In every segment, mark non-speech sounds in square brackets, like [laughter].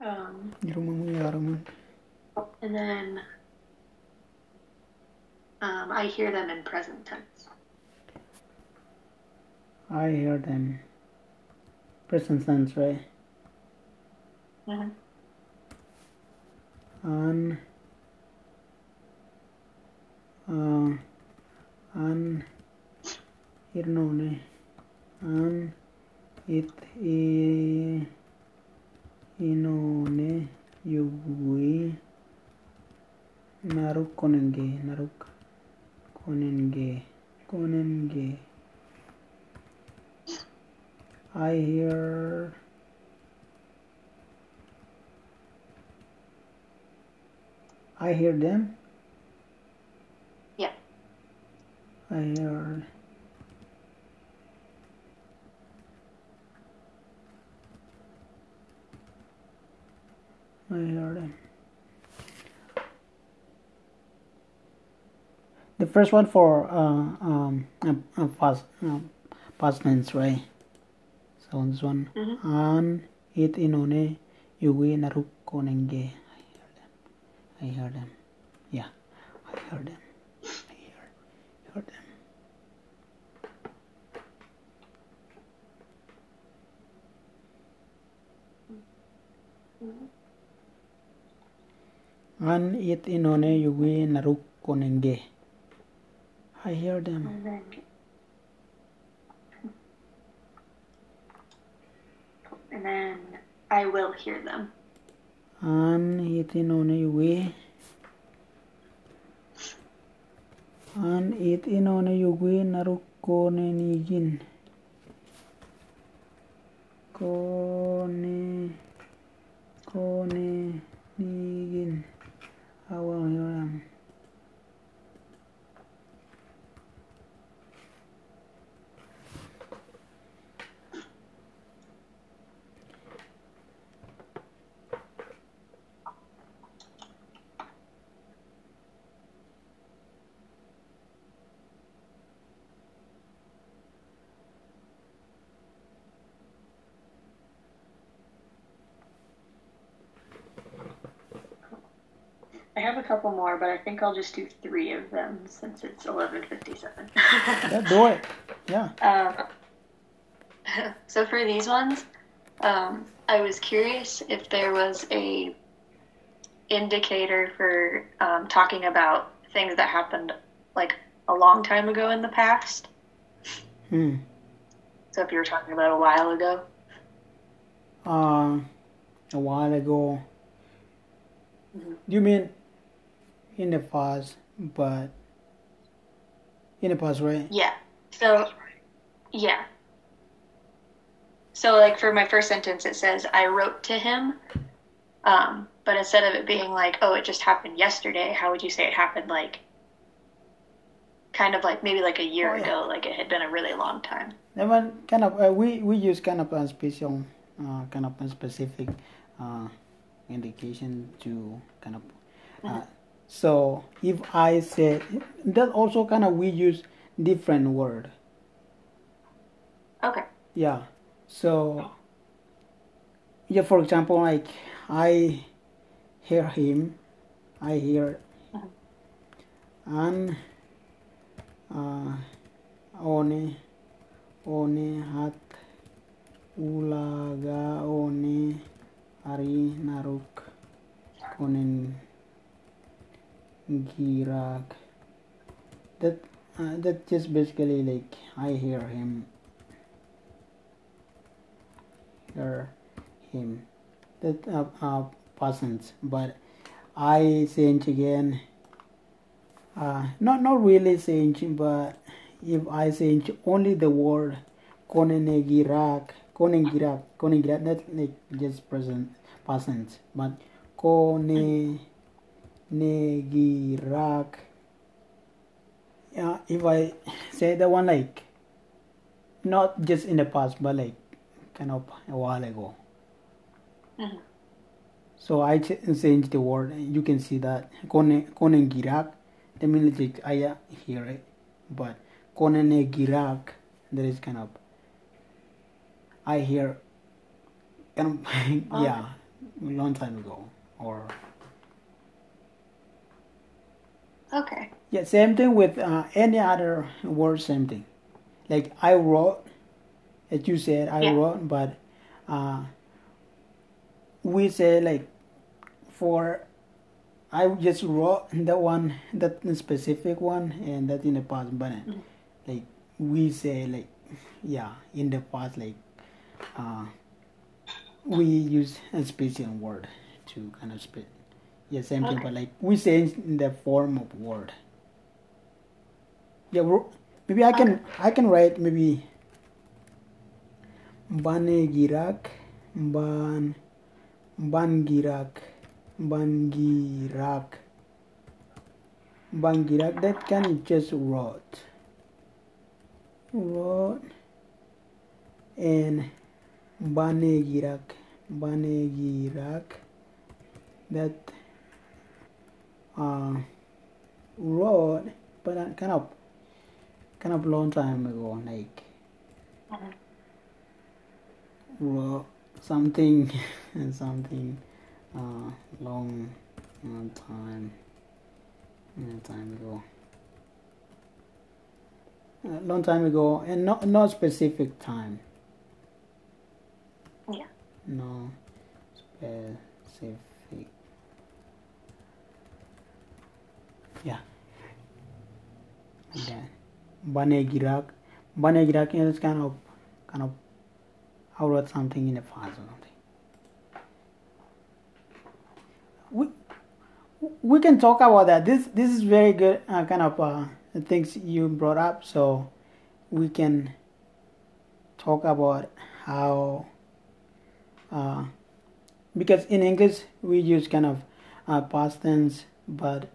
Um, and then um, I hear them in present tense. I hear them. Present tense, right? Mhm. An. Uh, an. Irnone. An. It. I. Inone. Yugui. Naruk konenge. Naruk. Konenge. Konenge. I hear. I hear them. Yeah. I hear. I hear them. The first one for uh, um, uh, uh, past, uh, past tense, right? So this one. Mhm. An it inone yuwi naruk konenge. I hear them. I hear them. Yeah, I hear them. I hear, hear them. An it inone yuwi naruk konenge. I hear them. And then I will hear them. An it inone yuwi. An it inone yuwi naruk konenigin. Kone. Konenigin. I have a couple more, but I think I'll just do three of them since it's eleven fifty-seven. [laughs] Yeah, do it. Yeah. Um, [laughs] so for these ones, um, I was curious if there was a indicator for um, talking about things that happened like a long time ago in the past. Hmm. So if you were talking about a while ago, Uh, a while ago. Mhm. You mean in the past, but in the past, right? yeah. So yeah. So like for my first sentence, it says I wrote to him. Um, but instead of it being like, oh, it just happened yesterday, how would you say it happened like kind of like maybe like a year Oh, yeah. ago, like it had been a really long time. That one kind of uh, we we use kind of a special, uh, kind of a specific uh, indication to kind of. Uh, so if I say that also kind of we use different word. Okay. Yeah. So yeah, for example, like I hear him, I hear Mhm. an uh, one one hat ulaga one ari naruk konen girak. That uh, that just basically like I hear him. Hear him. That uh, uh, persons. But I change again uh, not not really change but if I change only the word konenegirak konegirak konegirak that's like just present persons. But kone negirak. Yeah if I say the one like not just in the past but like kind of a while ago. Mhm. so I ch- changed the word. You can see that. Kone that means like I hear it. But konenegirak there is kind of I hear kind of [laughs] yeah long time ago or Okay. yeah same thing with uh, any other word same thing like i wrote as you said i Yeah. wrote but uh, we say like for i just wrote that one that specific one and that in the past but Mhm. like we say like yeah in the past like uh, we use a special word to kind of spit yeah same thing but like we say in the form of word. Yeah maybe i can i can write maybe banegirak ban bangirak bangirak bangirak that can just wrote wrote and banegirak banegirak that uh wrote but uh, kind of kind of long time ago like Mhm. wrote something [laughs] something uh long long time long time ago a long time ago and not no specific time Yeah. no specific yeah. Like that banegirak banegirak is kind of kind of I wrote something in the past or something. We we can talk about that. This this is very good uh, kind of uh, things you brought up. So we can talk about how uh, because in English we use kind of uh, past tense, but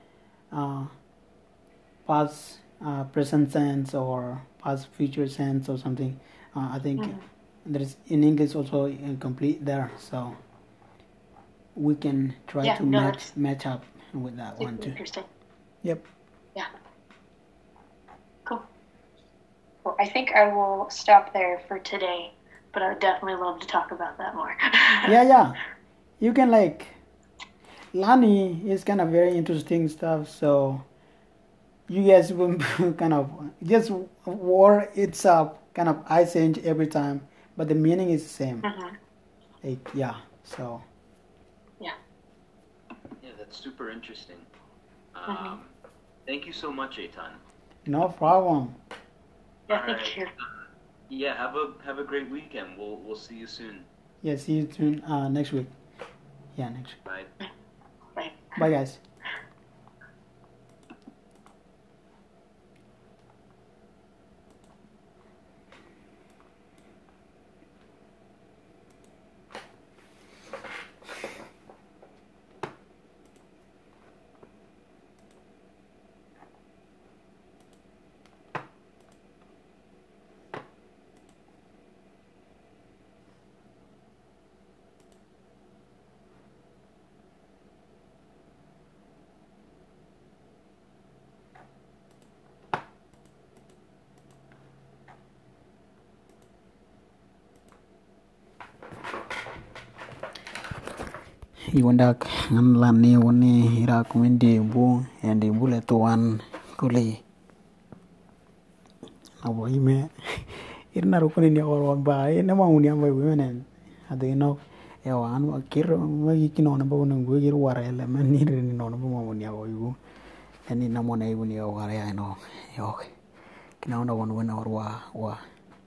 past uh, present tense or past future tense or something. Uh, I think Mhm. there is in English also incomplete there, so we can try Yeah, to no, match match up with that one too. interesting. Yep. Yeah. Cool. Well, I think I will stop there for today, but I would definitely love to talk about that more. [laughs] yeah, yeah. You can like Lani is kind of very interesting stuff. So you guys [laughs] will kind of just war it's up, kind of I change every time, but the meaning is the same. Like yeah. So Yeah, Yeah, that's super interesting. Um, Mhm. Thank you so much, Eitan. no problem. Yeah, All thank right. you. Yeah, have a have a great weekend. We'll we'll see you soon. Yeah. See you soon uh, next week. Yeah, next. Week. Bye. Bye. Guys. iwandak ngan ni woni ira bu yang bu le tuan kuli abo ime [laughs] irna rukun ini awal wamba ina mau ni ambai wimenen ado ino ya ewa kir akir magi kino na ba nang gue kir wara ele men ni rin ino na ma mau ni yu ibu na mo na ibu ni awal ya ino yok kina ona wan wan awal wa wa